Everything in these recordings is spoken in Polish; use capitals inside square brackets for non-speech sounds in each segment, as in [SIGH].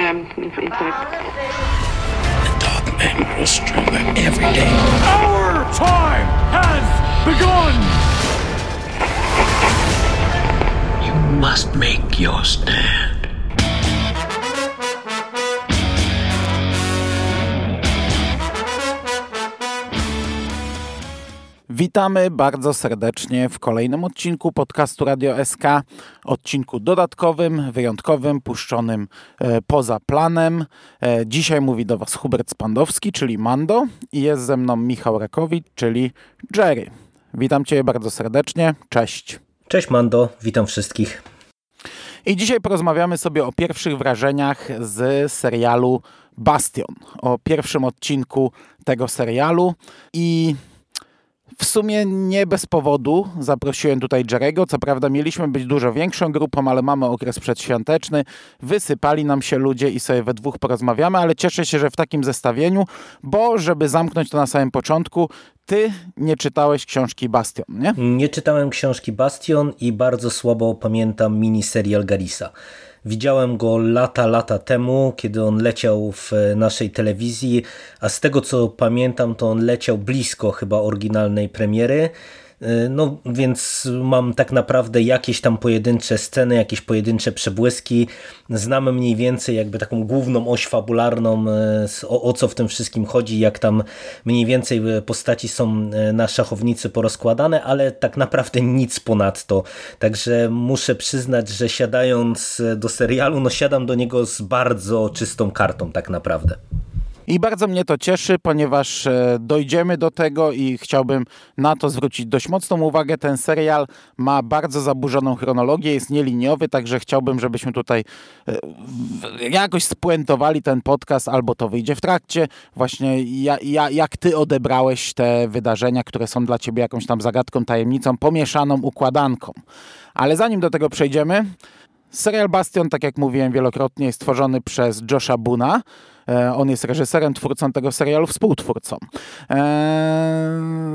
um, inside. The dark man grows stronger every day. Our time has begun! You must make your stand. Witamy bardzo serdecznie w kolejnym odcinku podcastu Radio SK. Odcinku dodatkowym, wyjątkowym, puszczonym e, poza planem. E, dzisiaj mówi do Was Hubert Spandowski, czyli Mando, i jest ze mną Michał Rakowicz, czyli Jerry. Witam Cię bardzo serdecznie. Cześć. Cześć Mando, witam wszystkich. I dzisiaj porozmawiamy sobie o pierwszych wrażeniach z serialu Bastion, o pierwszym odcinku tego serialu i w sumie nie bez powodu zaprosiłem tutaj Jerego. Co prawda mieliśmy być dużo większą grupą, ale mamy okres przedświąteczny. Wysypali nam się ludzie i sobie we dwóch porozmawiamy, ale cieszę się, że w takim zestawieniu, bo żeby zamknąć to na samym początku, ty nie czytałeś książki Bastion, nie? Nie czytałem książki Bastion i bardzo słabo pamiętam miniserial Garisa. Widziałem go lata, lata temu, kiedy on leciał w naszej telewizji, a z tego co pamiętam, to on leciał blisko chyba oryginalnej premiery. No więc mam tak naprawdę jakieś tam pojedyncze sceny, jakieś pojedyncze przebłyski. Znamy mniej więcej jakby taką główną oś fabularną, e, o, o co w tym wszystkim chodzi, jak tam mniej więcej postaci są e, na szachownicy porozkładane, ale tak naprawdę nic ponadto. Także muszę przyznać, że siadając do serialu, no siadam do niego z bardzo czystą kartą tak naprawdę. I bardzo mnie to cieszy, ponieważ e, dojdziemy do tego i chciałbym na to zwrócić dość mocną uwagę. Ten serial ma bardzo zaburzoną chronologię, jest nieliniowy, także chciałbym, żebyśmy tutaj e, jakoś spuentowali ten podcast, albo to wyjdzie w trakcie. Właśnie jak ty odebrałeś te wydarzenia, które są dla ciebie jakąś tam zagadką, tajemnicą, pomieszaną układanką. Ale zanim do tego przejdziemy, serial Bastion, tak jak mówiłem wielokrotnie, jest stworzony przez Josha Buna. E, on jest reżyserem, twórcą tego serialu, współtwórcą. E,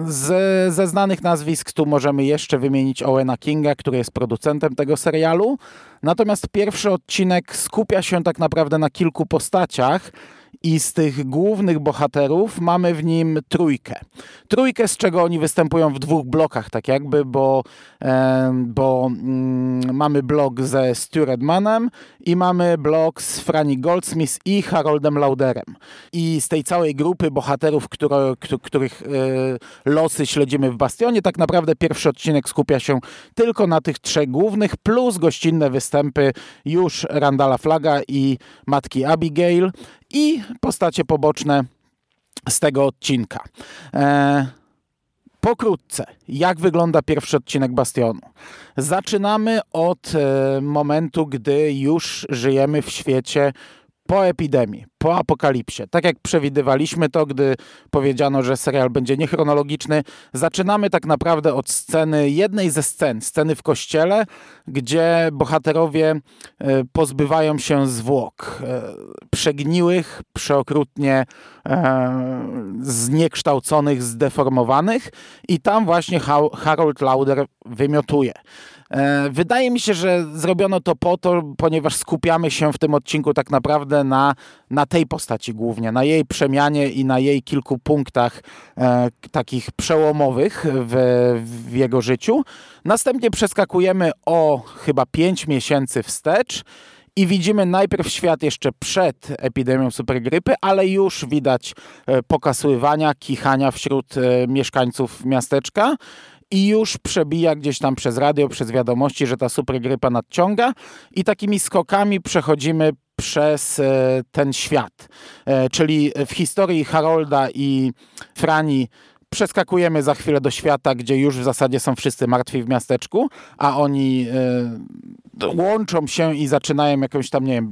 z, ze znanych nazwisk tu możemy jeszcze wymienić Owena Kinga, który jest producentem tego serialu. Natomiast pierwszy odcinek skupia się tak naprawdę na kilku postaciach, i z tych głównych bohaterów mamy w nim trójkę. Trójkę, z czego oni występują w dwóch blokach, tak jakby, bo, e, bo mm, mamy blok ze Stu Redmanem i mamy blok z Franny Goldsmith i Haroldem Lauderem. I z tej całej grupy bohaterów, które, których e, losy śledzimy w Bastionie, tak naprawdę pierwszy odcinek skupia się tylko na tych trzech głównych, plus gościnne występy już Randala Flaga i matki Abigail i postacie poboczne z tego odcinka. E, pokrótce, jak wygląda pierwszy odcinek Bastionu? Zaczynamy od e, momentu, gdy już żyjemy w świecie po epidemii, po apokalipsie. Tak jak przewidywaliśmy to, gdy powiedziano, że serial będzie niechronologiczny, zaczynamy tak naprawdę od sceny, jednej ze scen, sceny w kościele, gdzie bohaterowie e, pozbywają się zwłok e, przegniłych, przeokrutnie e, zniekształconych, zdeformowanych i tam właśnie Harold Lauder wymiotuje. Wydaje mi się, że zrobiono to po to, ponieważ skupiamy się w tym odcinku tak naprawdę na, na tej postaci głównie, na jej przemianie i na jej kilku punktach e, takich przełomowych w, w jego życiu. Następnie przeskakujemy o chyba 5 miesięcy wstecz i widzimy najpierw świat jeszcze przed epidemią supergrypy, ale już widać e, pokasływania, kichania wśród e, mieszkańców miasteczka i już przebija gdzieś tam przez radio, przez wiadomości, że ta supergrypa nadciąga i takimi skokami przechodzimy przez e, ten świat. E, czyli w historii Harolda i Frani przeskakujemy za chwilę do świata, gdzie już w zasadzie są wszyscy martwi w miasteczku, a oni y, łączą się i zaczynają jakąś tam, nie wiem,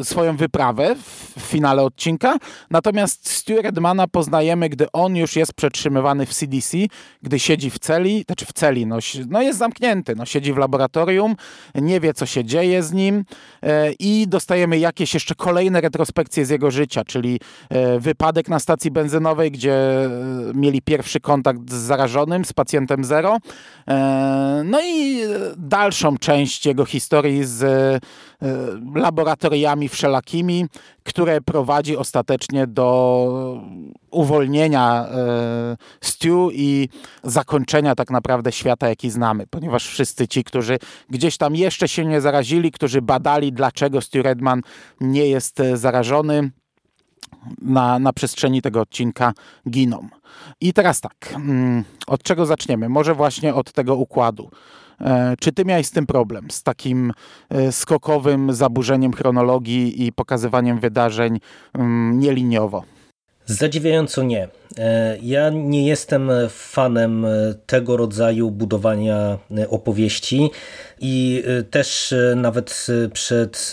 y, swoją wyprawę w, finale odcinka. Natomiast Stu Redmana poznajemy, gdy on już jest przetrzymywany w CDC, gdy siedzi w celi, znaczy w celi, no, no jest zamknięty, no, siedzi w laboratorium, nie wie co się dzieje z nim e, i dostajemy jakieś jeszcze kolejne retrospekcje z jego życia, czyli e, wypadek na stacji benzynowej, gdzie e, mieli pierwszy kontakt z zarażonym, z pacjentem zero, e, no i dalszą część jego historii z e, laboratoriami wszelakimi, które prowadzi ostatecznie do uwolnienia e, Stu i zakończenia tak naprawdę świata, jaki znamy, ponieważ wszyscy ci, którzy gdzieś tam jeszcze się nie zarazili, którzy badali, dlaczego Stu Redman nie jest e, zarażony, na, na przestrzeni tego odcinka giną. I teraz tak, mm, od czego zaczniemy? Może właśnie od tego układu. E, czy ty miałeś z tym problem, z takim e, skokowym zaburzeniem chronologii i pokazywaniem wydarzeń mm, nieliniowo? Zadziwiająco nie. E, ja nie jestem fanem tego rodzaju budowania opowieści i też nawet przed,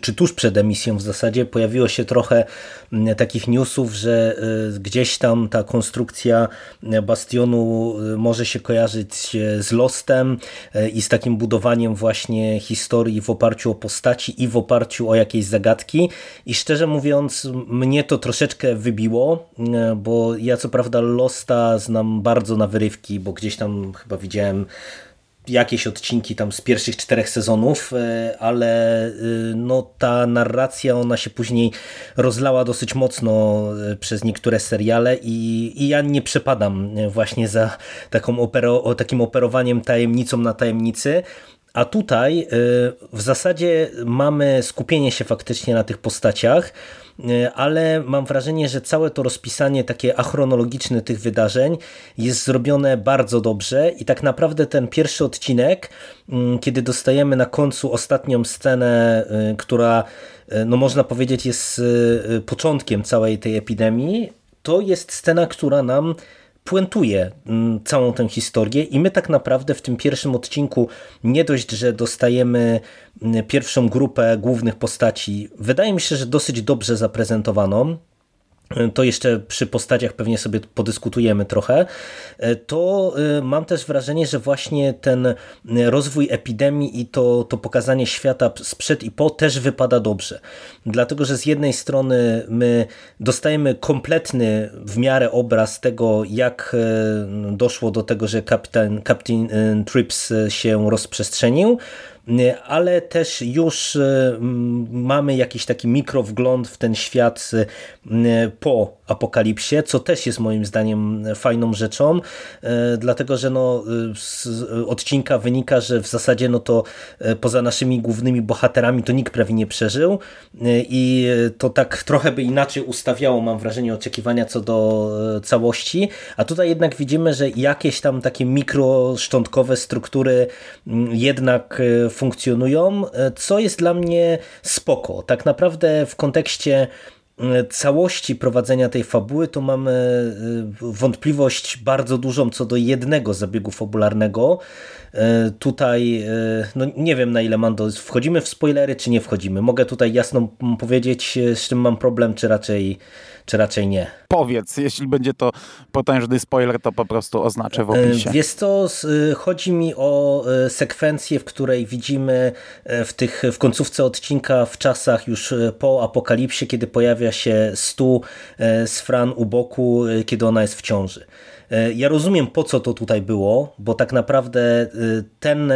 czy tuż przed emisją w zasadzie pojawiło się trochę takich newsów, że gdzieś tam ta konstrukcja Bastionu może się kojarzyć z Lostem i z takim budowaniem właśnie historii w oparciu o postaci i w oparciu o jakieś zagadki. I szczerze mówiąc mnie to troszeczkę wybiło, bo ja co prawda Losta znam bardzo na wyrywki, bo gdzieś tam chyba widziałem jakieś odcinki tam z pierwszych czterech sezonów, e, ale e, no, ta narracja ona się później rozlała dosyć mocno e, przez niektóre seriale i, i ja nie przepadam właśnie za taką opero, takim operowaniem tajemnicą na tajemnicy. A tutaj w zasadzie mamy skupienie się faktycznie na tych postaciach, ale mam wrażenie, że całe to rozpisanie takie achronologiczne tych wydarzeń jest zrobione bardzo dobrze i tak naprawdę ten pierwszy odcinek, mm, kiedy dostajemy na końcu ostatnią scenę, e, która e, no można powiedzieć jest początkiem całej tej epidemii, to jest scena, która nam puentuje mm, całą tę historię i my tak naprawdę w tym pierwszym odcinku nie dość, że dostajemy mm, pierwszą grupę głównych postaci, wydaje mi się, że dosyć dobrze zaprezentowaną, to jeszcze przy postaciach pewnie sobie podyskutujemy trochę, to y, mam też wrażenie, że właśnie ten rozwój epidemii i to, to pokazanie świata sprzed i po też wypada dobrze. Dlatego, że z jednej strony my dostajemy kompletny w miarę obraz tego, jak doszło do tego, że kapitan, kapitan Trips się rozprzestrzenił, ale też już e, mamy jakiś taki mikrowgląd w ten świat e, po apokalipsie, co też jest moim zdaniem fajną rzeczą, e, dlatego że no, z odcinka wynika, że w zasadzie no to poza naszymi głównymi bohaterami to nikt prawie nie przeżył i to tak trochę by inaczej ustawiało, mam wrażenie, oczekiwania co do całości, a tutaj jednak widzimy, że jakieś tam takie mikroszczątkowe struktury jednak funkcjonują, e, co jest dla mnie spoko. Tak naprawdę w kontekście e, całości prowadzenia tej fabuły, to mamy e, wątpliwość bardzo dużą co do jednego zabiegu fabularnego. Tutaj no nie wiem na ile Mando, wchodzimy w spoilery czy nie wchodzimy. Mogę tutaj jasno powiedzieć z czym mam problem, czy raczej czy raczej nie? Powiedz, jeśli będzie to potężny spoiler, to po prostu oznaczę w opisie. Wiesz co, chodzi mi o e, sekwencję, w której widzimy e, w, tych, w końcówce odcinka w czasach już e, po apokalipsie, kiedy pojawia się Stu z Fran u boku, kiedy ona jest w ciąży. Ja rozumiem po co to tutaj było, bo tak naprawdę ten,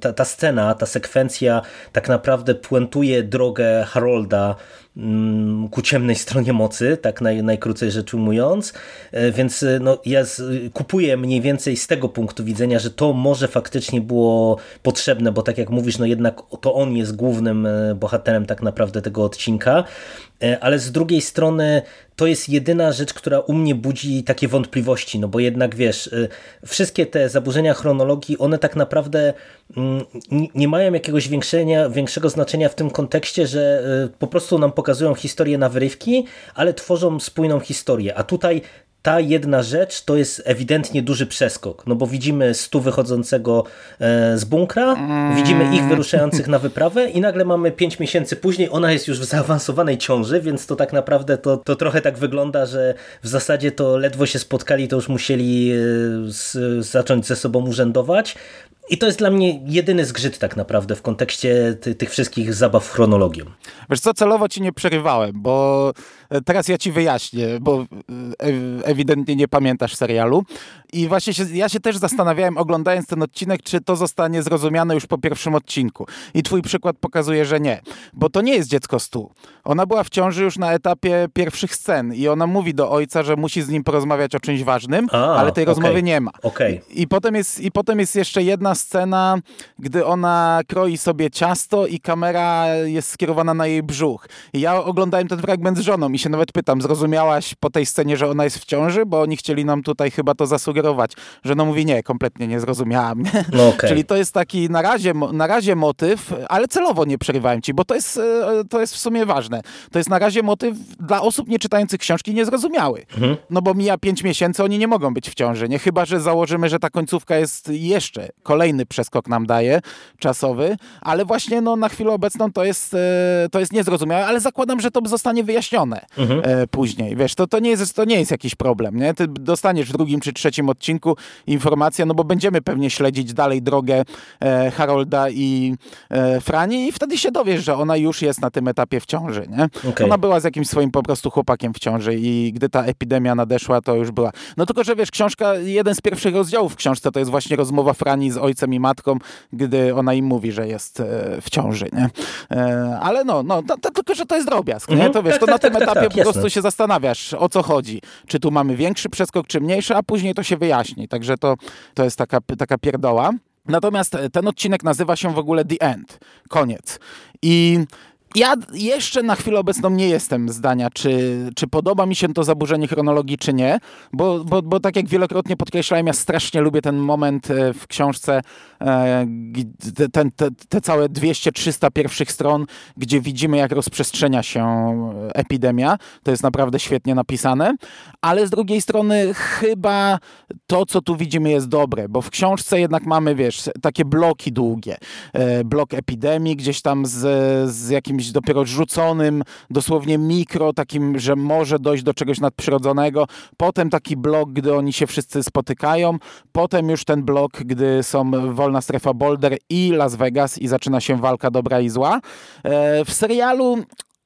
ta, ta scena, ta sekwencja tak naprawdę puentuje drogę Harolda ku ciemnej stronie mocy, tak naj, najkrócej rzecz ujmując. E, więc e, no, ja z, kupuję mniej więcej z tego punktu widzenia, że to może faktycznie było potrzebne, bo tak jak mówisz, no jednak to on jest głównym e, bohaterem tak naprawdę tego odcinka. Ale z drugiej strony to jest jedyna rzecz, która u mnie budzi takie wątpliwości, no bo jednak wiesz, wszystkie te zaburzenia chronologii, one tak naprawdę mm, nie mają jakiegoś większego znaczenia w tym kontekście, że po prostu nam pokazują historię na wyrywki, ale tworzą spójną historię. A tutaj ta jedna rzecz to jest ewidentnie duży przeskok, no bo widzimy stu wychodzącego z bunkra, mm. widzimy ich wyruszających na wyprawę i nagle mamy pięć miesięcy później, ona jest już w zaawansowanej ciąży, więc to tak naprawdę to, to trochę tak wygląda, że w zasadzie to ledwo się spotkali, to już musieli z, zacząć ze sobą urzędować. I to jest dla mnie jedyny zgrzyt tak naprawdę w kontekście ty, tych wszystkich zabaw chronologią. Wiesz co, celowo ci nie przerywałem, bo e, teraz ja ci wyjaśnię, bo e, ewidentnie nie pamiętasz serialu. I właśnie się, ja się też zastanawiałem, oglądając ten odcinek, czy to zostanie zrozumiane już po pierwszym odcinku. I twój przykład pokazuje, że nie. Bo to nie jest dziecko stu. Ona była w ciąży już na etapie pierwszych scen i ona mówi do ojca, że musi z nim porozmawiać o czymś ważnym, A, ale tej okay. rozmowy nie ma. Okay. I, I, potem jest, I potem jest jeszcze jedna scena, gdy ona kroi sobie ciasto i kamera jest skierowana na jej brzuch. I ja oglądałem ten fragment z żoną i się nawet pytam, zrozumiałaś po tej scenie, że ona jest w ciąży? Bo oni chcieli nam tutaj chyba to zasugerować. Żona mówi, nie, kompletnie nie zrozumiałam. No okay. Czyli to jest taki na razie, na razie motyw, ale celowo nie przerywałem ci, bo to jest, e, to jest w sumie ważne. To jest na razie motyw dla osób nie czytających książki niezrozumiały. Mhm. No bo mija pięć miesięcy, oni nie mogą być w ciąży, nie? Chyba, że założymy, że ta końcówka jest jeszcze kolejny kolejny przeskok nam daje, czasowy, ale właśnie no, na chwilę obecną to jest, e, to jest niezrozumiałe, ale zakładam, że to zostanie wyjaśnione mhm. E, później. Wiesz, to, to, nie jest, to nie jest jakiś problem, nie? Ty dostaniesz w drugim czy trzecim odcinku informację, no bo będziemy pewnie śledzić dalej drogę e, Harolda i Frani i wtedy się dowiesz, że ona już jest na tym etapie w ciąży, nie? Okay. Ona była z jakimś swoim po prostu chłopakiem w ciąży i gdy ta epidemia nadeszła, to już była. No tylko, że wiesz, książka, jeden z pierwszych rozdziałów w książce to jest właśnie rozmowa Frani z ojcem i matką, gdy ona im mówi, że jest e, w ciąży, nie? E, ale no, no to, to, tylko, że to jest drobiazg, nie? Mhm. To wiesz, tak, to na tak, tym tak, etapie po prostu się zastanawiasz, o co chodzi. Czy tu mamy większy przeskok, czy mniejszy, a później to się wyjaśni. Także to, to jest taka, taka pierdoła. Natomiast ten odcinek nazywa się w ogóle The End, koniec. I ja jeszcze na chwilę obecną nie jestem zdania, czy, czy podoba mi się to zaburzenie chronologii, czy nie, bo, bo, bo tak jak wielokrotnie podkreślałem, ja strasznie lubię ten moment e, w książce, e, te, te całe 200-300 pierwszych stron, gdzie widzimy, jak rozprzestrzenia się epidemia. To jest naprawdę świetnie napisane, ale z drugiej strony chyba to, co tu widzimy, jest dobre, bo w książce jednak mamy, wiesz, takie bloki długie. E, blok epidemii, gdzieś tam z, z jakimś jakimś dopiero rzuconym, dosłownie mikro, takim, że może dojść do czegoś nadprzyrodzonego. Potem taki blok, gdy oni się wszyscy spotykają. Potem już ten blok, gdy są wolna strefa Boulder i Las Vegas i zaczyna się walka dobra i zła. E, w serialu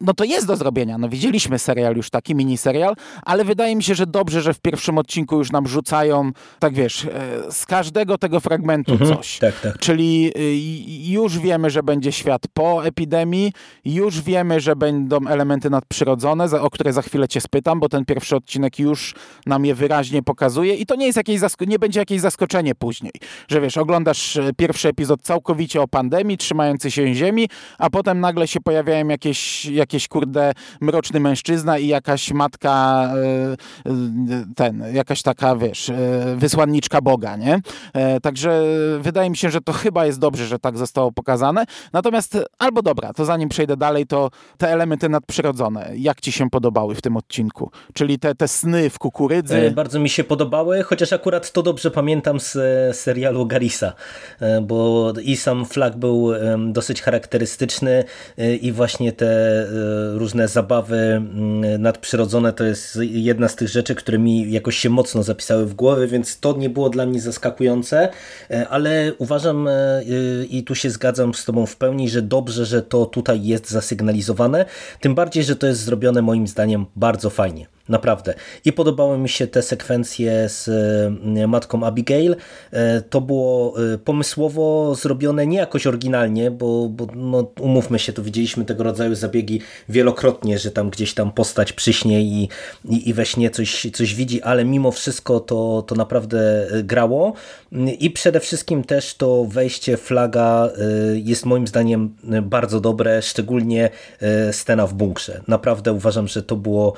no to jest do zrobienia. No widzieliśmy serial już taki, miniserial, ale wydaje mi się, że dobrze, że w pierwszym odcinku już nam rzucają, tak wiesz, e, z każdego tego fragmentu mhm, coś. Tak, tak. Czyli y, już wiemy, że będzie świat po epidemii, już wiemy, że będą elementy nadprzyrodzone, o które za chwilę cię spytam, bo ten pierwszy odcinek już nam je wyraźnie pokazuje i to nie jest jakieś nie będzie jakieś zaskoczenie później, że wiesz, oglądasz e, pierwszy epizod całkowicie o pandemii, trzymający się ziemi, a potem nagle się pojawiają jakieś, jakieś jakiś kurde mroczny mężczyzna i jakaś matka e, e, ten, jakaś taka, wiesz, e, wysłanniczka Boga, nie? Także wydaje mi się, że to chyba jest dobrze, że tak zostało pokazane. Natomiast albo dobra, to zanim przejdę dalej, to te elementy nadprzyrodzone, jak ci się podobały w tym odcinku? Czyli te, te sny w kukurydzy? Bardzo mi się podobały, chociaż akurat to dobrze pamiętam z serialu Garisa, bo i sam flag był dosyć charakterystyczny i właśnie te różne zabawy mm, nadprzyrodzone to jest jedna z tych rzeczy, które mi jakoś się mocno zapisały w głowie, więc to nie było dla mnie zaskakujące, e, ale uważam e, i tu się zgadzam z Tobą w pełni, że dobrze, że to tutaj jest zasygnalizowane, tym bardziej, że to jest zrobione moim zdaniem bardzo fajnie. Naprawdę. I podobały mi się te sekwencje z e, matką Abigail. E, to było e, pomysłowo zrobione nie jakoś oryginalnie, bo, bo no, umówmy się, to widzieliśmy tego rodzaju zabiegi wielokrotnie, że tam gdzieś tam postać przyśnie i, i, i we śnie coś, coś widzi, ale mimo wszystko to, to naprawdę grało. I przede wszystkim też to wejście flaga jest moim zdaniem bardzo dobre, szczególnie scena w bunkrze. Naprawdę uważam, że to było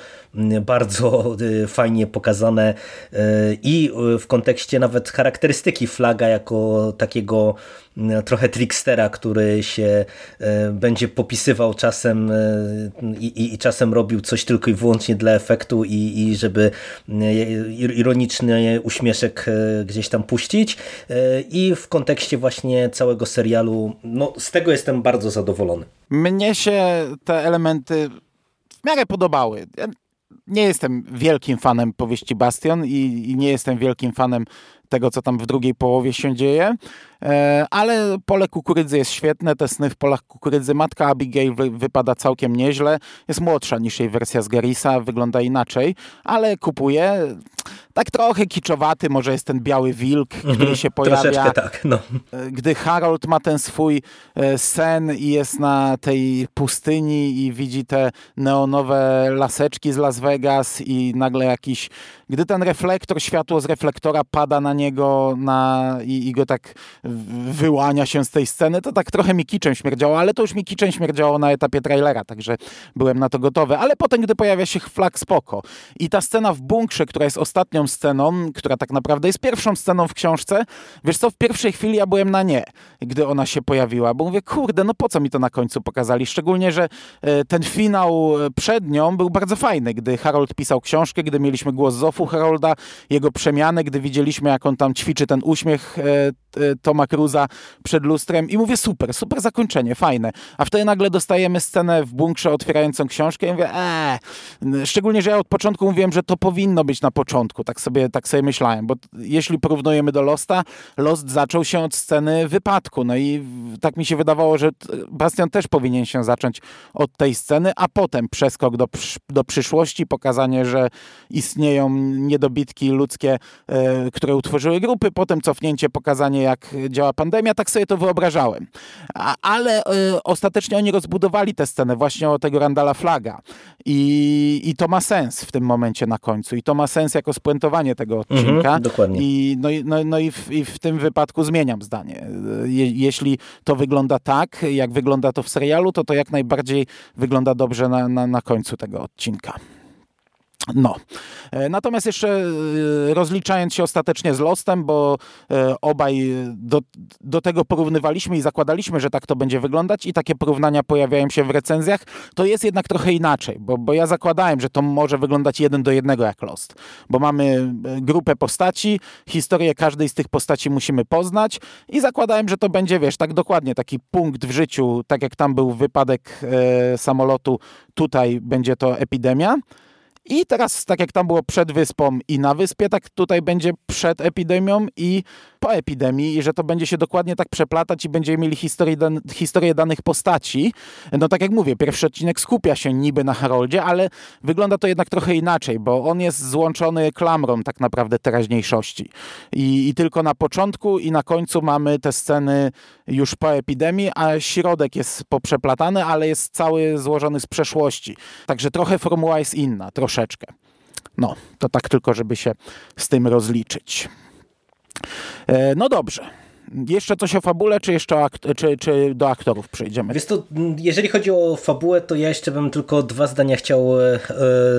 bardzo bardzo fajnie pokazane i w kontekście nawet charakterystyki flaga jako takiego trochę trickstera, który się będzie popisywał czasem i, i czasem robił coś tylko i wyłącznie dla efektu i, i żeby ironiczny uśmieszek gdzieś tam puścić i w kontekście właśnie całego serialu, no z tego jestem bardzo zadowolony. Mnie się te elementy w miarę podobały. Ja nie jestem wielkim fanem powieści Bastion i, i nie jestem wielkim fanem tego, co tam w drugiej połowie się dzieje, e, ale pole kukurydzy jest świetne, te sny w polach kukurydzy. Matka Abigail wypada całkiem nieźle, jest młodsza niż jej wersja z Garisa, wygląda inaczej, ale kupuje. Tak trochę kiczowaty może jest ten biały wilk, który mhm, się pojawia. tak, no. E, gdy Harold ma ten swój e, sen i jest na tej pustyni i widzi te neonowe laseczki z Las Vegas i nagle jakiś... Gdy ten reflektor, światło z reflektora pada na niego na, i, i go tak wyłania się z tej sceny, to tak trochę mi kiczem śmierdziało, ale to już mi kiczem śmierdziało na etapie trailera, także byłem na to gotowy. Ale potem, gdy pojawia się flag spoko i ta scena w bunkrze, która jest ostatnią sceną, która tak naprawdę jest pierwszą sceną w książce, wiesz co, w pierwszej chwili ja byłem na nie, gdy ona się pojawiła, bo mówię, kurde, no po co mi to na końcu pokazali? Szczególnie, że e, ten finał e, przed nią był bardzo fajny, gdy Harold pisał książkę, gdy mieliśmy głos Zofu Harolda, jego przemianę, gdy widzieliśmy, jak on tam ćwiczy ten uśmiech e, Toma Cruza przed lustrem i mówię, super, super zakończenie, fajne. A wtedy nagle dostajemy scenę w bunkrze otwierającą książkę i mówię, eee, szczególnie, że ja od początku mówiłem, że to powinno być na początku, tak sobie, tak sobie myślałem, bo jeśli porównujemy do Losta, Lost zaczął się od sceny wypadku, no i tak mi się wydawało, że Bastion też powinien się zacząć od tej sceny, a potem przeskok do, do przyszłości, pokazanie, że istnieją niedobitki ludzkie, e, które utworzyły grupy, potem cofnięcie, pokazanie jak działa pandemia, tak sobie to wyobrażałem. A, ale y, ostatecznie oni rozbudowali tę scenę właśnie o tego Randala Flaga I, i to ma sens w tym momencie na końcu i to ma sens jako spuentowanie tego odcinka. Mhm, dokładnie. I, no, no, no i, w, i w tym wypadku zmieniam zdanie. Je, jeśli to wygląda tak, jak wygląda to w serialu, to to jak najbardziej wygląda dobrze na, na, na końcu tego odcinka. No. E, natomiast jeszcze e, rozliczając się ostatecznie z Lostem, bo e, obaj do, do tego porównywaliśmy i zakładaliśmy, że tak to będzie wyglądać i takie porównania pojawiają się w recenzjach, to jest jednak trochę inaczej, bo, bo ja zakładałem, że to może wyglądać jeden do jednego jak Lost, bo mamy grupę postaci, historię każdej z tych postaci musimy poznać i zakładałem, że to będzie, wiesz, tak dokładnie taki punkt w życiu, tak jak tam był wypadek e, samolotu, tutaj będzie to epidemia. I teraz, tak jak tam było przed wyspą i na wyspie, tak tutaj będzie przed epidemią i po epidemii i że to będzie się dokładnie tak przeplatać i będziemy mieli historię, dan historię danych postaci. No tak jak mówię, pierwszy odcinek skupia się niby na Haroldzie, ale wygląda to jednak trochę inaczej, bo on jest złączony klamrą tak naprawdę teraźniejszości. I, I tylko na początku i na końcu mamy te sceny już po epidemii, a środek jest poprzeplatany, ale jest cały złożony z przeszłości. Także trochę formuła jest inna, troszeczkę. No, to tak tylko, żeby się z tym rozliczyć. E, no dobrze. Jeszcze coś o fabule, czy jeszcze czy, czy do aktorów przejdziemy? Wiesz to, jeżeli chodzi o fabułę, to ja jeszcze bym tylko dwa zdania chciał e,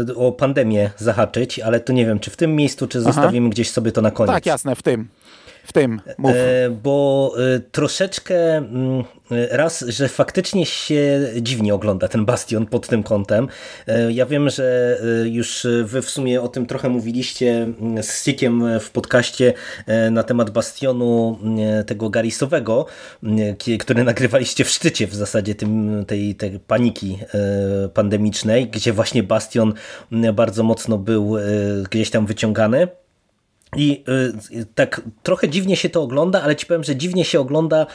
e o pandemię zahaczyć, ale to nie wiem, czy w tym miejscu, czy zostawimy Aha. gdzieś sobie to na koniec. Tak, jasne, w tym w tym? Mów. E, bo e, troszeczkę mm, raz, że faktycznie się dziwnie ogląda ten Bastion pod tym kątem. E, ja wiem, że już wy w sumie o tym trochę mówiliście mm, z Sikiem w podcaście na temat Bastionu mm, tego Garisowego, który nagrywaliście w szczycie w zasadzie tym, tej, tej paniki pandemicznej, gdzie właśnie Bastion bardzo mocno był gdzieś tam wyciągany. I y, tak trochę dziwnie się to ogląda, ale ci powiem, że dziwnie się ogląda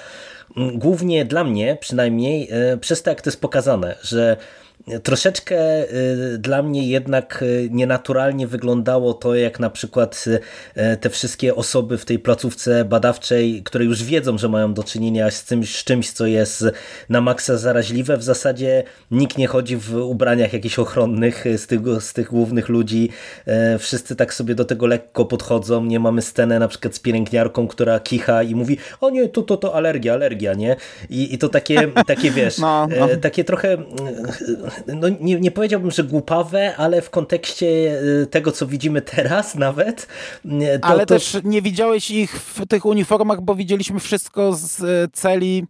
mm, głównie dla mnie przynajmniej y, przez to, jak to jest pokazane, że Troszeczkę y, dla mnie jednak y, nienaturalnie wyglądało to, jak na przykład y, te wszystkie osoby w tej placówce badawczej, które już wiedzą, że mają do czynienia z czymś, z czymś co jest na maksa zaraźliwe. W zasadzie nikt nie chodzi w ubraniach jakichś ochronnych z tych, z tych głównych ludzi. Wszyscy tak sobie do tego lekko podchodzą. Nie mamy scenę na przykład z pielęgniarką, która kicha i mówi, o nie, to, to, to alergia, alergia, nie? I, i to takie, takie wiesz, [LAUGHS] no, no. takie trochę no nie, nie powiedziałbym, że głupawe, ale w kontekście tego, co widzimy teraz [LAUGHS] nawet. To, ale to... też nie widziałeś ich w tych uniformach, bo widzieliśmy wszystko z celi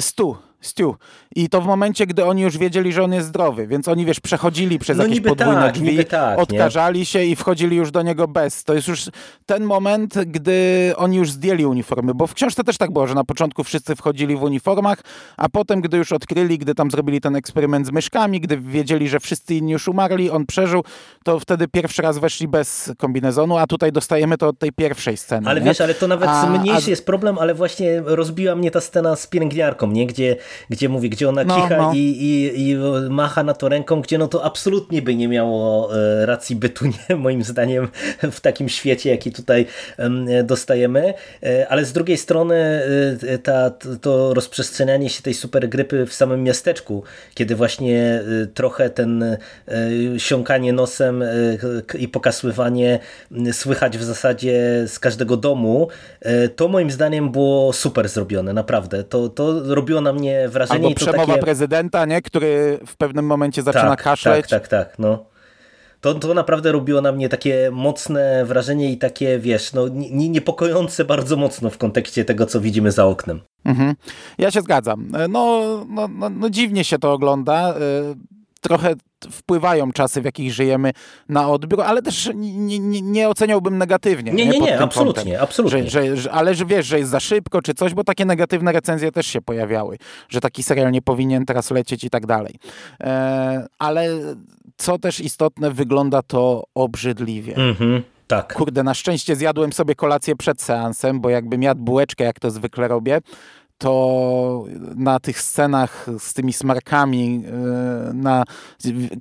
100. Stu. I to w momencie, gdy oni już wiedzieli, że on jest zdrowy, więc oni, wiesz, przechodzili przez no jakieś podwójne tak, drzwi, tak, odkażali nie? się i wchodzili już do niego bez. To jest już ten moment, gdy oni już zdjęli uniformy, bo w książce też tak było, że na początku wszyscy wchodzili w uniformach, a potem, gdy już odkryli, gdy tam zrobili ten eksperyment z myszkami, gdy wiedzieli, że wszyscy inni już umarli, on przeżył, to wtedy pierwszy raz weszli bez kombinezonu, a tutaj dostajemy to od tej pierwszej sceny. Ale nie? wiesz, ale to nawet a, mniejszy a... jest problem, ale właśnie rozbiła mnie ta scena z pielęgniarką, nie? Gdzie, gdzie mówi, gdzie ona no, kicha no. I, i, i macha na to ręką, gdzie no to absolutnie by nie miało e, racji bytu, [LAUGHS] nie? moim zdaniem, w takim świecie, jaki tutaj dostajemy. E, ale z drugiej strony e, ta, to rozprzestrzenianie się tej supergrypy w samym miasteczku, kiedy właśnie trochę ten siąkanie nosem i pokasływanie słychać w zasadzie z każdego domu, to moim zdaniem było super zrobione, naprawdę. To, to robiło na mnie wrażenie. Albo przemowa takie... prezydenta, nie? który w pewnym momencie zaczyna tak, kaszleć. Tak, tak, tak. No. To, to naprawdę robiło na mnie takie mocne wrażenie i takie, wiesz, no, niepokojące bardzo mocno w kontekście tego, co widzimy za oknem. Mhm. Ja się zgadzam. No, no, no, no dziwnie się to ogląda. Y, trochę wpływają czasy, w jakich żyjemy na odbiór, ale też nie, nie, nie oceniałbym negatywnie. Nie, nie, nie, nie absolutnie, kątem, absolutnie. Że, że, ale że wiesz, że jest za szybko czy coś, bo takie negatywne recenzje też się pojawiały, że taki serial nie powinien teraz lecieć i tak dalej. E, ale co też istotne, wygląda to obrzydliwie. Mhm. Tak. Kurde, na szczęście zjadłem sobie kolację przed seansem, bo jakbym jadł bułeczkę, jak to zwykle robię, to na tych scenach z tymi smarkami e, na,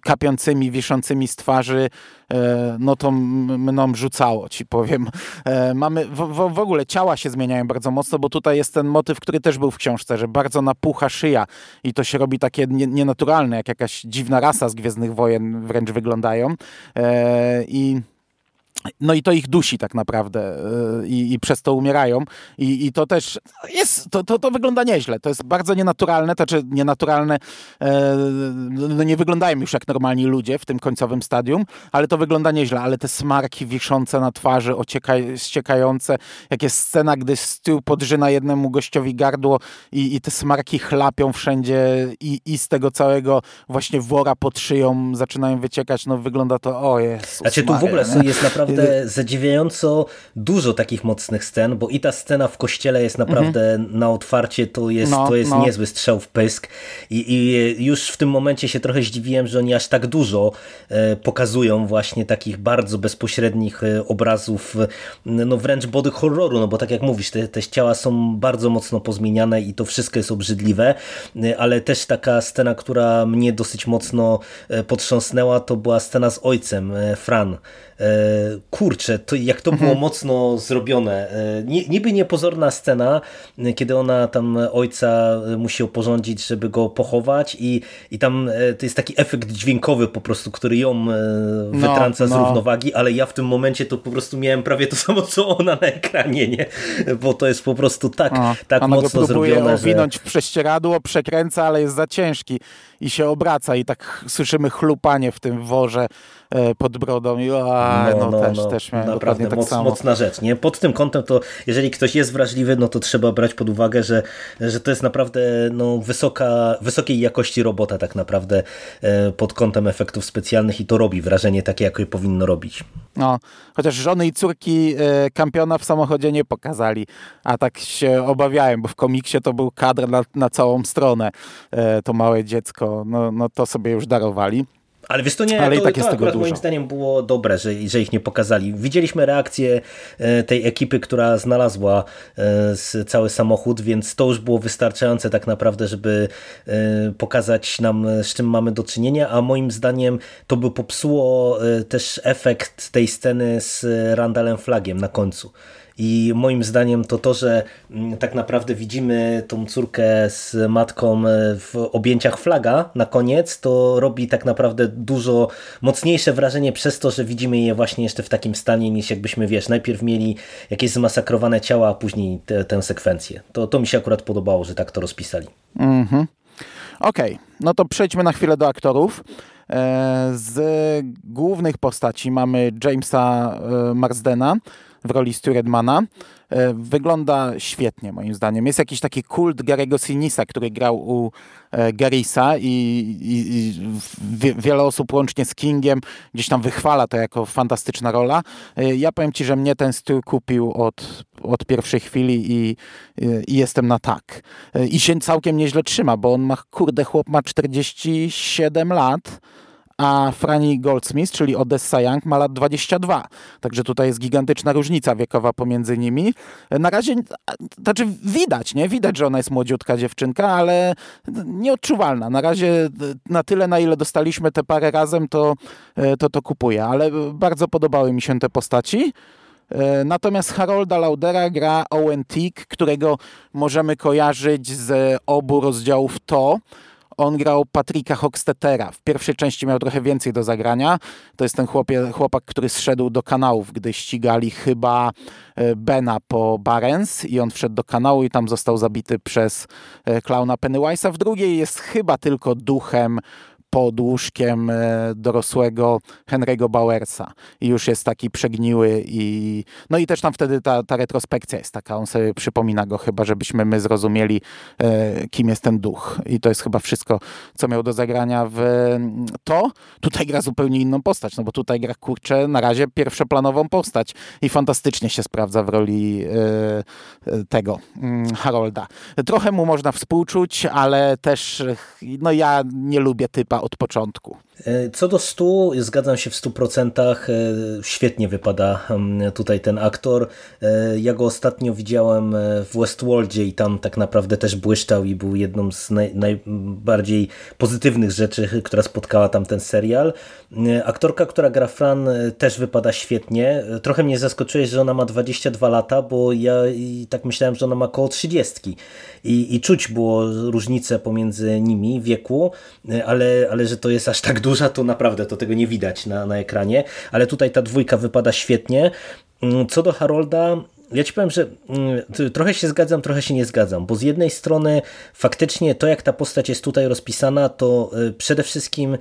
kapiącymi, wiszącymi z twarzy, e, no to mną rzucało, ci powiem. E, mamy, w, w, ogóle ciała się zmieniają bardzo mocno, bo tutaj jest ten motyw, który też był w książce, że bardzo napucha szyja i to się robi takie nienaturalne, jak jakaś dziwna rasa z Gwiezdnych Wojen wręcz wyglądają. I no i to ich dusi tak naprawdę y, i, i przez to umierają. I, I, to też jest, to, to, to wygląda nieźle. To jest bardzo nienaturalne, to czy nienaturalne, e, no nie wyglądają już jak normalni ludzie w tym końcowym stadium, ale to wygląda nieźle. Ale te smarki wiszące na twarzy, ocieka, ściekające, jak jest scena, gdy Stu podrzyna jednemu gościowi gardło i, i te smarki chlapią wszędzie i, i z tego całego właśnie wora pod szyją zaczynają wyciekać, no wygląda to, o jest. Znaczy tu w ogóle jest naprawdę naprawdę zadziwiająco dużo takich mocnych scen, bo i ta scena w kościele jest naprawdę mhm. na otwarcie, to jest, no, to jest no. niezły strzał w pysk I, I, już w tym momencie się trochę zdziwiłem, że oni aż tak dużo e, pokazują właśnie takich bardzo bezpośrednich e, obrazów, no wręcz body horroru, no bo tak jak mówisz, te, te ciała są bardzo mocno pozmieniane i to wszystko jest obrzydliwe, e, ale też taka scena, która mnie dosyć mocno potrząsnęła, to była scena z ojcem, Fran, E, kurczę, to jak to było mhm. mocno zrobione. E, niby niepozorna scena, kiedy ona tam ojca musi oporządzić, żeby go pochować i, i tam e, to jest taki efekt dźwiękowy po prostu, który ją no, wytrąca no, z równowagi, ale ja w tym momencie to po prostu miałem prawie to [LAUGHS] samo, co ona na ekranie, nie? Bo to jest po prostu tak, A, tak ona mocno go zrobione, owinąć że... w prześcieradło, przekręca, ale jest za ciężki i się obraca i tak słyszymy chlupanie w tym worze E, pod brodą i a, no, no, no, też, no, też miałem naprawdę tak moc, samo. mocna rzecz. Nie? Pod tym kątem to jeżeli ktoś jest wrażliwy, no to trzeba brać pod uwagę, że, że to jest naprawdę no, wysoka, wysokiej jakości robota tak naprawdę e, pod kątem efektów specjalnych i to robi wrażenie takie, jakie powinno robić. No, chociaż żony i córki e, kampiona w samochodzie nie pokazali, a tak się obawiałem, bo w komiksie to był kadr na, na całą stronę, to małe dziecko, no, no to sobie już darowali. Ale wiesz, to nie, Ale to, i tak jest to akurat dużo. moim zdaniem było dobre, że, że ich nie pokazali. Widzieliśmy reakcję e, tej ekipy, która znalazła e, cały samochód, więc to już było wystarczające tak naprawdę, żeby e, pokazać nam, z czym mamy do czynienia, a moim zdaniem to by popsuło też efekt tej sceny z Randallem Flagiem na końcu. I moim zdaniem to to, że mm, tak naprawdę widzimy tą córkę z matką e, w objęciach flaga na koniec, to robi tak naprawdę dużo mocniejsze wrażenie przez to, że widzimy je właśnie jeszcze w takim stanie, niż jakbyśmy, wiesz, najpierw mieli jakieś zmasakrowane ciała, a później te, tę sekwencję. To, to mi się akurat podobało, że tak to rozpisali. Mhm. Okej, okay, no to przejdźmy na chwilę do aktorów. E, z głównych postaci mamy Jamesa e, Marsdena w roli Sturedmana. E, wygląda świetnie moim zdaniem. Jest jakiś taki kult Gary'ego Sinisa, który grał u Garisa i, i, i wiele osób łącznie z Kingiem gdzieś tam wychwala to jako fantastyczna rola. Ja powiem Ci, że mnie ten styl kupił od, od pierwszej chwili i, i, jestem na tak. I się całkiem nieźle trzyma, bo on ma, kurde, chłop ma 47 lat a Franny Goldsmith, czyli Odessa Young, ma lat 22. Także tutaj jest gigantyczna różnica wiekowa pomiędzy nimi. Na razie, znaczy widać, nie? Widać, że ona jest młodziutka dziewczynka, ale nieodczuwalna. Na razie na tyle, na ile dostaliśmy te parę razem, to to, to kupuję. Ale bardzo podobały mi się te postaci. Natomiast Harolda Laudera gra Owen Tick, którego możemy kojarzyć z obu rozdziałów To, on grał Patricka Hockstetera. W pierwszej części miał trochę więcej do zagrania. To jest ten chłopie, chłopak, który zszedł do kanałów, gdy ścigali chyba e, Bena po Barents i on wszedł do kanału i tam został zabity przez e, klauna Pennywise'a. W drugiej jest chyba tylko duchem pod łóżkiem e, dorosłego Henry'ego Bowersa i już jest taki przegniły i no i też tam wtedy ta, ta retrospekcja jest taka, on sobie przypomina go chyba, żebyśmy my zrozumieli e, kim jest ten duch i to jest chyba wszystko, co miał do zagrania w to. Tutaj gra zupełnie inną postać, no bo tutaj gra kurczę na razie pierwszoplanową postać i fantastycznie się sprawdza w roli e, tego Harolda. Trochę mu można współczuć, ale też no ja nie lubię typa od początku. E, co do stu, zgadzam się w stu procentach. E, świetnie wypada mm, tutaj ten aktor. E, ja go ostatnio widziałem w Westworldzie i tam tak naprawdę też błyszczał i był jedną z naj, najbardziej pozytywnych rzeczy, która spotkała tam ten serial. Aktorka, która gra Fran też wypada świetnie. Trochę mnie zaskoczyłeś, że ona ma 22 lata, bo ja tak myślałem, że ona ma około 30 i, i czuć było różnicę pomiędzy nimi wieku, ale, ale że to jest aż tak duża, to naprawdę to tego nie widać na, na ekranie, ale tutaj ta dwójka wypada świetnie. Mm, co do Harolda, ja ci powiem, że mm, trochę się zgadzam, trochę się nie zgadzam, bo z jednej strony faktycznie to, jak ta postać jest tutaj rozpisana, to y, przede wszystkim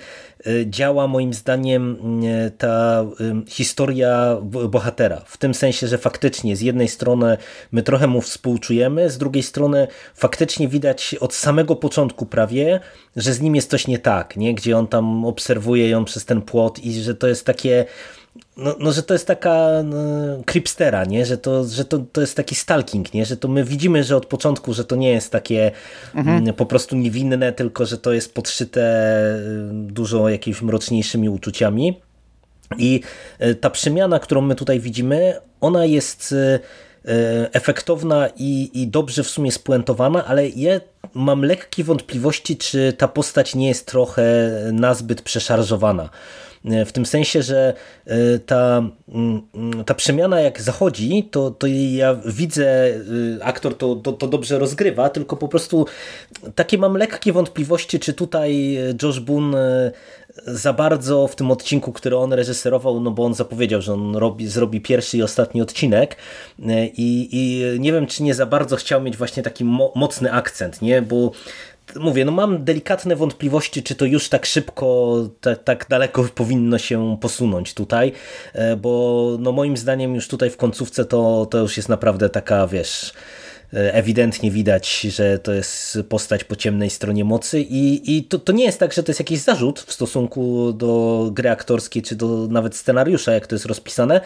y, działa moim zdaniem y, ta historia bohatera. W tym sensie, że faktycznie z jednej strony my trochę mu współczujemy, z drugiej strony faktycznie widać od samego początku prawie, że z nim jest coś nie tak, nie? gdzie on tam obserwuje ją przez ten płot i że to jest takie no, no, że to jest taka no, creepstera, nie? Że, to, że to, to jest taki stalking, nie? Że to my widzimy, że od początku, że to nie jest takie mhm. Mm, po prostu niewinne, tylko że to jest podszyte y, dużo jakimiś mroczniejszymi uczuciami. I y, ta przemiana, którą my tutaj widzimy, ona jest y, efektowna i, i dobrze w sumie spuentowana, ale ja mam lekkie wątpliwości, czy ta postać nie jest trochę nazbyt przeszarżowana. E, w tym sensie, że e, ta, mm, ta przemiana jak zachodzi, to, to ja widzę, e, aktor to, to, to dobrze rozgrywa, tylko po prostu takie mam lekkie wątpliwości, czy tutaj Josh Boone za bardzo w tym odcinku, który on reżyserował, no bo on zapowiedział, że on robi, zrobi pierwszy i ostatni odcinek i, i nie wiem, czy nie za bardzo chciał mieć właśnie taki mo mocny akcent, nie? Bo mówię, no mam delikatne wątpliwości, czy to już tak szybko, tak, tak daleko [LAUGHS] powinno się posunąć tutaj, e, bo no moim zdaniem już tutaj w końcówce to, to już jest naprawdę taka, wiesz ewidentnie widać, że to jest postać po ciemnej stronie mocy i, i to, to nie jest tak, że to jest jakiś zarzut w stosunku do gry aktorskiej, czy do nawet scenariusza, jak to jest rozpisane,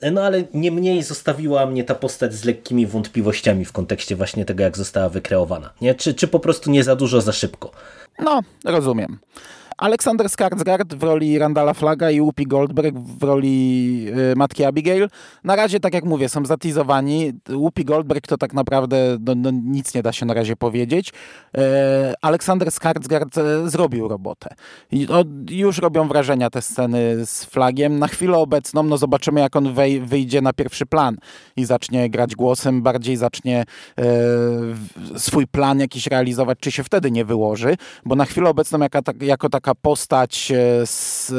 e, no ale niemniej zostawiła mnie ta postać z lekkimi wątpliwościami w kontekście właśnie tego, jak została wykreowana. Nie? Czy, czy po prostu nie za dużo, za szybko? No, rozumiem. Aleksander Skarsgård w roli Randala Flaga i Whoopi Goldberg w roli y, matki Abigail. Na razie, tak jak mówię, są zatizowani. Whoopi Goldberg to tak naprawdę no, no, nic nie da się na razie powiedzieć. E, Aleksander Skarsgård e, zrobił robotę. Już robią wrażenia te sceny z Flagiem. Na chwilę obecną no, zobaczymy, jak on wej, wyjdzie na pierwszy plan i zacznie grać głosem, bardziej zacznie e, swój plan jakiś realizować, czy się wtedy nie wyłoży, bo na chwilę obecną jaka, jako taka taka postać e, z e,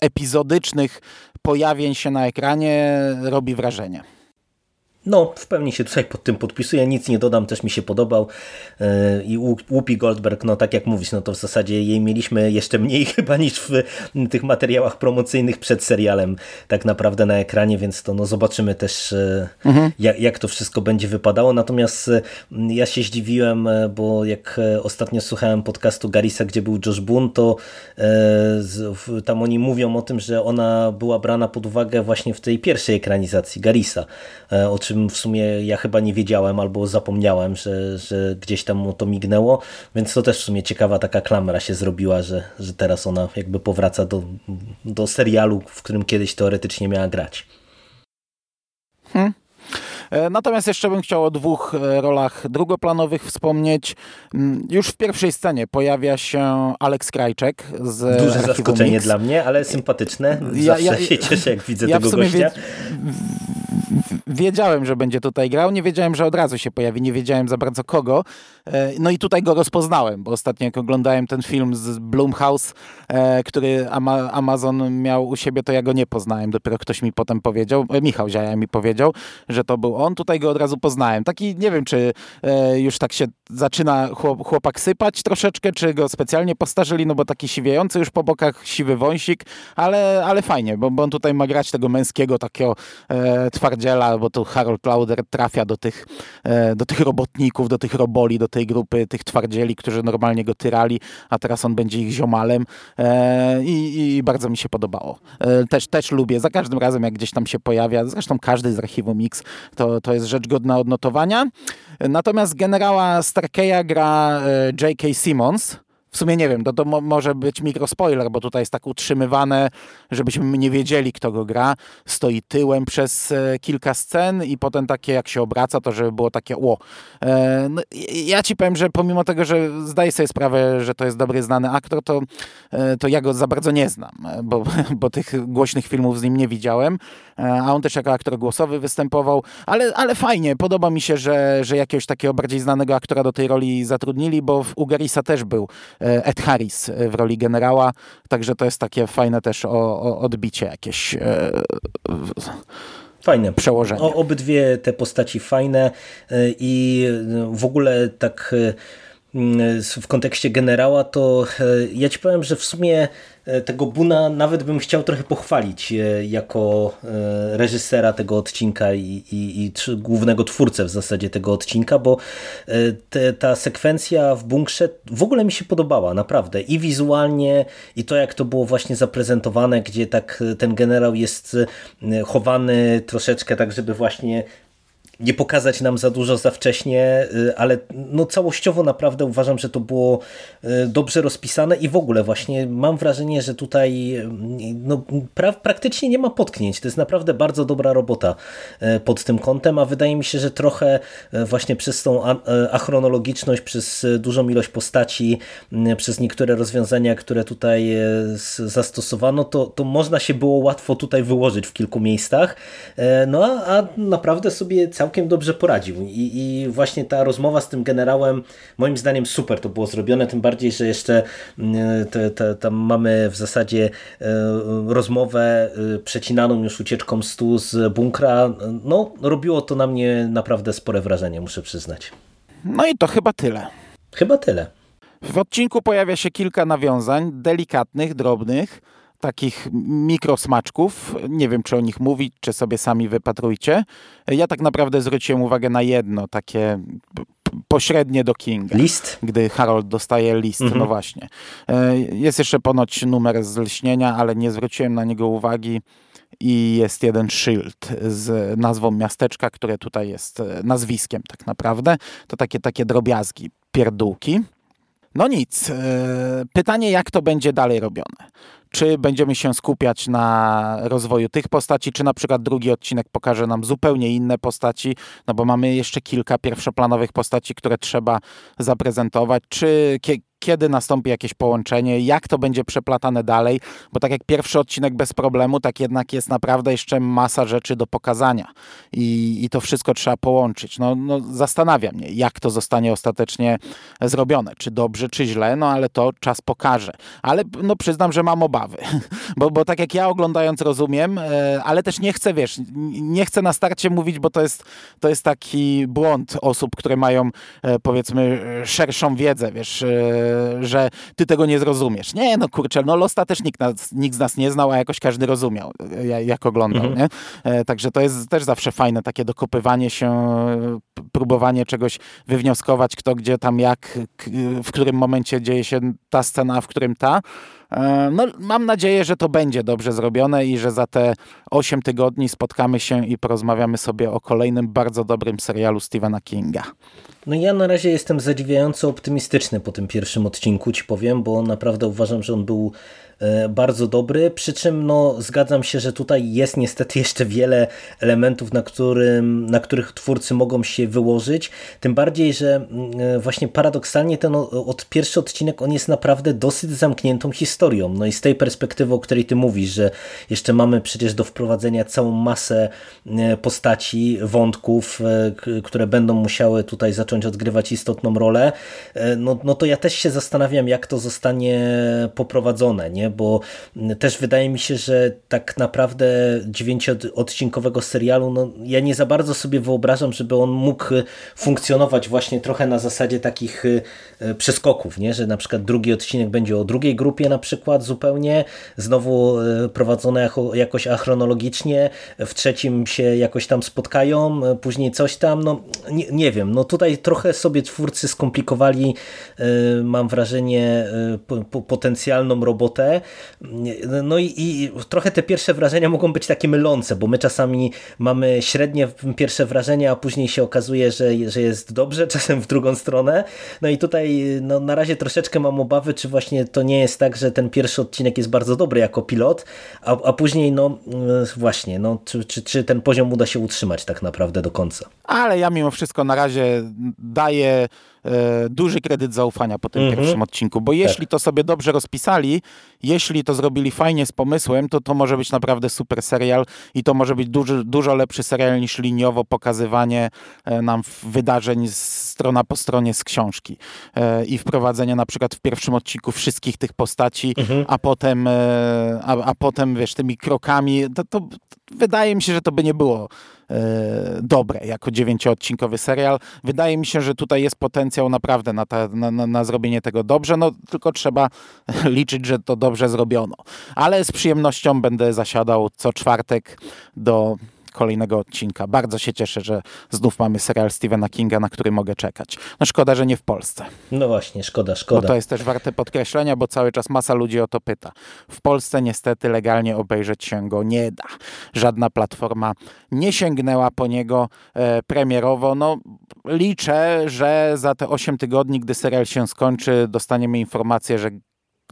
epizodycznych pojawień się na ekranie robi wrażenie. No, w pełni się tutaj pod tym podpisuję, nic nie dodam, też mi się podobał. I Whoopi Goldberg, no tak jak mówisz, no to w zasadzie jej mieliśmy jeszcze mniej [LAUGHS] chyba niż w tych materiałach promocyjnych przed serialem tak naprawdę na ekranie, więc to no zobaczymy też mhm. jak, jak to wszystko będzie wypadało, natomiast ja się zdziwiłem, bo jak ostatnio słuchałem podcastu Garisa, gdzie był Josh Boone, to tam oni mówią o tym, że ona była brana pod uwagę właśnie w tej pierwszej ekranizacji Garisa, o czym czym w sumie ja chyba nie wiedziałem albo zapomniałem, że, że gdzieś tam to mignęło, więc to też w sumie ciekawa taka klamra się zrobiła, że, że teraz ona jakby powraca do, do serialu, w którym kiedyś teoretycznie miała grać. Hmm. E, natomiast jeszcze bym chciał o dwóch e, rolach drugoplanowych wspomnieć. Mm, już w pierwszej scenie pojawia się Alex Krajczek z Duże zaskoczenie Mix. dla mnie, ale sympatyczne. Zawsze ja, ja, się cieszę, jak widzę ja tego gościa. Wie, wiedziałem, że będzie tutaj grał, nie wiedziałem, że od razu się pojawi, nie wiedziałem za bardzo kogo. E, no i tutaj go rozpoznałem, bo ostatnio jak oglądałem ten film z Blumhouse, e, który Amazon miał u siebie, to ja go nie poznałem. Dopiero ktoś mi potem powiedział, e, Michał Ziaja mi powiedział, że to był on. Tutaj go od razu poznałem. Taki, nie wiem, czy już tak się zaczyna chłopak sypać troszeczkę, czy go specjalnie postarzyli, no bo taki siwiejący już po bokach, siwy wąsik, ale, ale fajnie, bo, bo on tutaj ma grać tego męskiego, takiego e, twardziela, bo tu Harold Lauder trafia do tych, e, do tych robotników, do tych roboli, do tej grupy tych twardzieli, którzy normalnie go tyrali, a teraz on będzie ich ziomalem e, i, i, bardzo mi się podobało. E, też, też lubię, za każdym razem jak gdzieś tam się pojawia, zresztą każdy z archiwum Mix, to, to jest rzecz godna odnotowania. Natomiast generała Starkeya gra J.K. Simmons, w sumie nie wiem, to, to mo może być mikrospoiler, bo tutaj jest tak utrzymywane, żebyśmy nie wiedzieli, kto go gra. Stoi tyłem przez e, kilka scen i potem takie, jak się obraca, to żeby było takie ło. E, no, ja ci powiem, że pomimo tego, że zdaję sobie sprawę, że to jest dobry, znany aktor, to, e, to ja go za bardzo nie znam, e, bo, [LAUGHS] bo tych głośnych filmów z nim nie widziałem, e, a on też jako aktor głosowy występował, ale, ale fajnie, podoba mi się, że, że jakiegoś takiego bardziej znanego aktora do tej roli zatrudnili, bo w Ugarisa też był E, Ed Harris w roli generała, także to jest takie fajne też o, o odbicie jakieś e, Fajne. Przełożenie. O, obydwie te postaci fajne e, i w ogóle tak w kontekście generała, to ja ci powiem, że w sumie E, tego Buna nawet bym chciał trochę pochwalić e, jako e, reżysera tego odcinka i, i, i głównego twórcę w zasadzie tego odcinka, bo te, ta sekwencja w bunkrze w ogóle mi się podobała, naprawdę. I wizualnie, i to jak to było właśnie zaprezentowane, gdzie tak ten generał jest chowany troszeczkę tak, żeby właśnie nie pokazać nam za dużo za wcześnie, y, ale no całościowo naprawdę uważam, że to było y, dobrze rozpisane i w ogóle właśnie mam wrażenie, że tutaj y, no, pra praktycznie nie ma potknięć. To jest naprawdę bardzo dobra robota pod tym kątem, a wydaje mi się, że trochę właśnie przez tą achronologiczność, przez dużą ilość postaci, przez niektóre rozwiązania, które tutaj zastosowano, to, to można się było łatwo tutaj wyłożyć w kilku miejscach. No a, a naprawdę sobie cały całkiem dobrze poradził. I, I, właśnie ta rozmowa z tym generałem, moim zdaniem super to było zrobione, tym bardziej, że jeszcze mm, te, te, tam mamy w zasadzie e, rozmowę e, przecinaną już ucieczką stu z bunkra. No, robiło to na mnie naprawdę spore wrażenie, muszę przyznać. No i to chyba tyle. Chyba tyle. W odcinku pojawia się kilka nawiązań, delikatnych, drobnych, takich mikrosmaczków. Nie wiem, czy o nich mówić, czy sobie sami wypatrujcie. Ja tak naprawdę zwróciłem uwagę na jedno, takie pośrednie do Kinga. List? Gdy Harold dostaje list, mhm. no właśnie. E, jest jeszcze ponoć numer z lśnienia, ale nie zwróciłem na niego uwagi i jest jeden szyld z nazwą miasteczka, które tutaj jest e, nazwiskiem tak naprawdę. To takie, takie drobiazgi, pierdółki. No nic. E, pytanie, jak to będzie dalej robione? Czy będziemy się skupiać na rozwoju tych postaci, czy na przykład drugi odcinek pokaże nam zupełnie inne postaci, no bo mamy jeszcze kilka pierwszoplanowych postaci, które trzeba zaprezentować, czy kiedy nastąpi jakieś połączenie, jak to będzie przeplatane dalej, bo tak jak pierwszy odcinek bez problemu, tak jednak jest naprawdę jeszcze masa rzeczy do pokazania i, i to wszystko trzeba połączyć. No, no, zastanawia mnie, jak to zostanie ostatecznie zrobione, czy dobrze, czy źle, no ale to czas pokaże. Ale no, przyznam, że mam obawy, [LAUGHS] bo, bo tak jak ja oglądając rozumiem, e, ale też nie chcę, wiesz, nie chcę na starcie mówić, bo to jest, to jest taki błąd osób, które mają e, powiedzmy szerszą wiedzę, wiesz, e, że ty tego nie zrozumiesz. Nie, no kurczę, no Losta też nikt, nas, nikt z nas nie znał, a jakoś każdy rozumiał, jak oglądał, mhm. nie? Także to jest też zawsze fajne takie dokopywanie się, próbowanie czegoś wywnioskować, kto gdzie tam jak, w którym momencie dzieje się ta scena, a w którym ta. E, no, mam nadzieję, że to będzie dobrze zrobione i że za te 8 tygodni spotkamy się i porozmawiamy sobie o kolejnym bardzo dobrym serialu Stephena Kinga. No ja na razie jestem zadziwiająco optymistyczny po tym pierwszym odcinku, ci powiem, bo naprawdę uważam, że on był E, bardzo dobry, przy czym no, zgadzam się, że tutaj jest niestety [LAUGHS] jeszcze wiele elementów, na, którym, na których twórcy mogą się wyłożyć, tym bardziej, że mm, e, właśnie paradoksalnie ten od pierwszy odcinek on jest naprawdę dosyć zamkniętą historią, no i z tej perspektywy, o której ty mówisz, że jeszcze mamy przecież do wprowadzenia całą masę e, postaci, wątków, które będą musiały tutaj zacząć odgrywać istotną rolę, no, no to ja też się zastanawiam, jak to zostanie poprowadzone, nie? bo też wydaje mi się, że tak naprawdę dziewięciodcinkowego serialu, no ja nie za bardzo sobie wyobrażam, żeby on mógł funkcjonować właśnie trochę na zasadzie takich e, przeskoków, nie? że na przykład drugi odcinek będzie o drugiej grupie na przykład zupełnie, znowu e, prowadzone jako, jakoś achronologicznie, w trzecim się jakoś tam spotkają, e, później coś tam, no nie, nie wiem, no tutaj trochę sobie twórcy skomplikowali, mam wrażenie, potencjalną robotę, no i, i, trochę te pierwsze wrażenia mogą być takie mylące, bo my czasami mamy średnie pierwsze wrażenia, a później się okazuje, że, że jest dobrze, [LAUGHS] czasem w drugą stronę. No i tutaj no, na razie troszeczkę mam obawy, czy właśnie to nie jest tak, że ten pierwszy odcinek jest bardzo dobry jako pilot, a, a później no właśnie, no, czy, czy, czy ten poziom uda się utrzymać tak naprawdę do końca. Ale ja mimo wszystko na razie daję E, duży kredyt zaufania po tym mhm. pierwszym odcinku, bo jeśli tak. to sobie dobrze rozpisali, jeśli to zrobili fajnie z pomysłem, to to może być naprawdę super serial i to może być duży, dużo lepszy serial niż liniowo pokazywanie e, nam wydarzeń strona po stronie z książki e, i wprowadzenie na przykład w pierwszym odcinku wszystkich tych postaci, mhm. a potem a, a potem wiesz, tymi krokami, to, to, to wydaje mi się, że to by nie było E, dobre jako dziewięcioodcinkowy serial. Wydaje mi się, że tutaj jest potencjał naprawdę na, ta, na, na zrobienie tego dobrze, no tylko trzeba [LAUGHS] liczyć, że to dobrze zrobiono. Ale z przyjemnością będę zasiadał co czwartek do kolejnego odcinka. Bardzo się cieszę, że znów mamy serial Stephena Kinga, na który mogę czekać. No szkoda, że nie w Polsce. No właśnie, szkoda, szkoda. Bo to jest też warte podkreślenia, bo cały czas masa ludzi o to pyta. W Polsce niestety legalnie obejrzeć się go nie da. Żadna platforma nie sięgnęła po niego e, premierowo. No liczę, że za te 8 tygodni, gdy serial się skończy, dostaniemy informację, że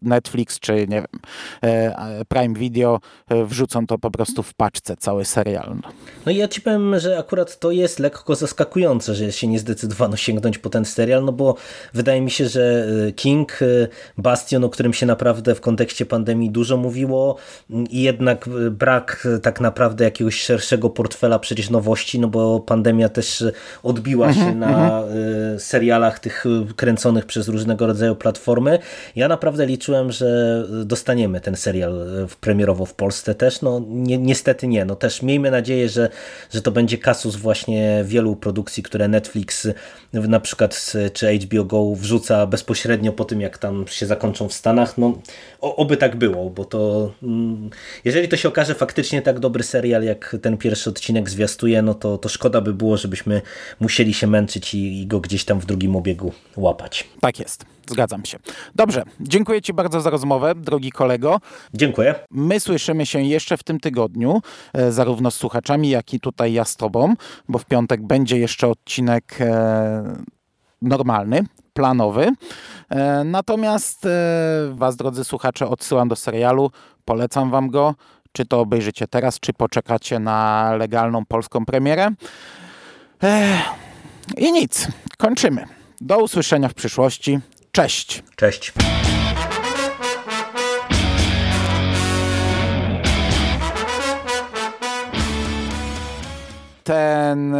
Netflix czy nie wiem, e, Prime Video e, wrzucą to po prostu w paczce, cały serial. No. no i ja ci powiem, że akurat to jest lekko zaskakujące, że się nie zdecydowano sięgnąć po ten serial, no bo wydaje mi się, że e, King, Bastion, o którym się naprawdę w kontekście pandemii dużo mówiło i jednak brak tak naprawdę jakiegoś szerszego portfela przecież nowości, no bo pandemia też odbiła się mhm, na mhm. serialach tych kręconych przez różnego rodzaju platformy. Ja naprawdę liczę liczyłem, że dostaniemy ten serial e, premierowo w Polsce też. No ni niestety nie. No też miejmy nadzieję, że, że to będzie kasus właśnie wielu produkcji, które Netflix na przykład czy HBO Go wrzuca bezpośrednio po tym, jak tam się zakończą w Stanach. No oby tak było, bo to mm, jeżeli to się okaże faktycznie tak dobry serial, jak ten pierwszy odcinek zwiastuje, no to, to szkoda by było, żebyśmy musieli się męczyć i, i go gdzieś tam w drugim obiegu łapać. Tak jest. Zgadzam się. Dobrze, dziękuję Ci bardzo za rozmowę, drogi kolego. Dziękuję. My słyszymy się jeszcze w tym tygodniu, e, zarówno z słuchaczami, jak i tutaj ja z Tobą, bo w piątek będzie jeszcze odcinek e, normalny, planowy. E, natomiast Was, drodzy słuchacze, odsyłam do serialu, polecam Wam go. Czy to obejrzycie teraz, czy poczekacie na legalną polską premierę. I nic, kończymy. Do usłyszenia w przyszłości. Cześć! Cześć! ten,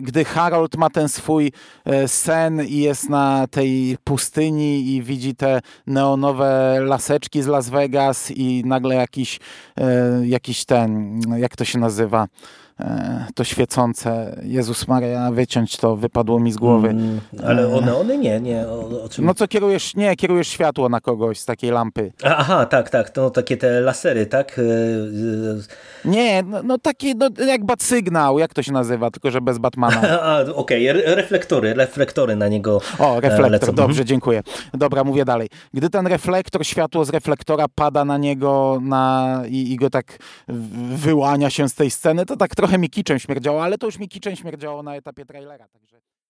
gdy Harold ma ten swój e, sen i jest na tej pustyni i widzi te neonowe laseczki z Las Vegas i nagle jakiś, e, jakiś ten, jak to się nazywa, to świecące. Jezus Maria, wyciąć to, wypadło mi z głowy. Mm, ale one, one nie, nie. O, o czym... No co kierujesz, nie, kierujesz światło na kogoś z takiej lampy. Aha, tak, tak, to takie te lasery, tak? E, e, nie, no, no taki, no, jak bat sygnał, jak to się nazywa, tylko że bez Batmana. [LAUGHS] Okej, okay. reflektory, reflektory na niego O, reflektor, lecą. dobrze, mhm. dziękuję. Dobra, mówię dalej. Gdy ten reflektor, światło z reflektora pada na niego na, i, i go tak wyłania się z tej sceny, to tak trochę mi kiczem śmierdziało, ale to już mi kiczem śmierdziało na etapie trailera. Także...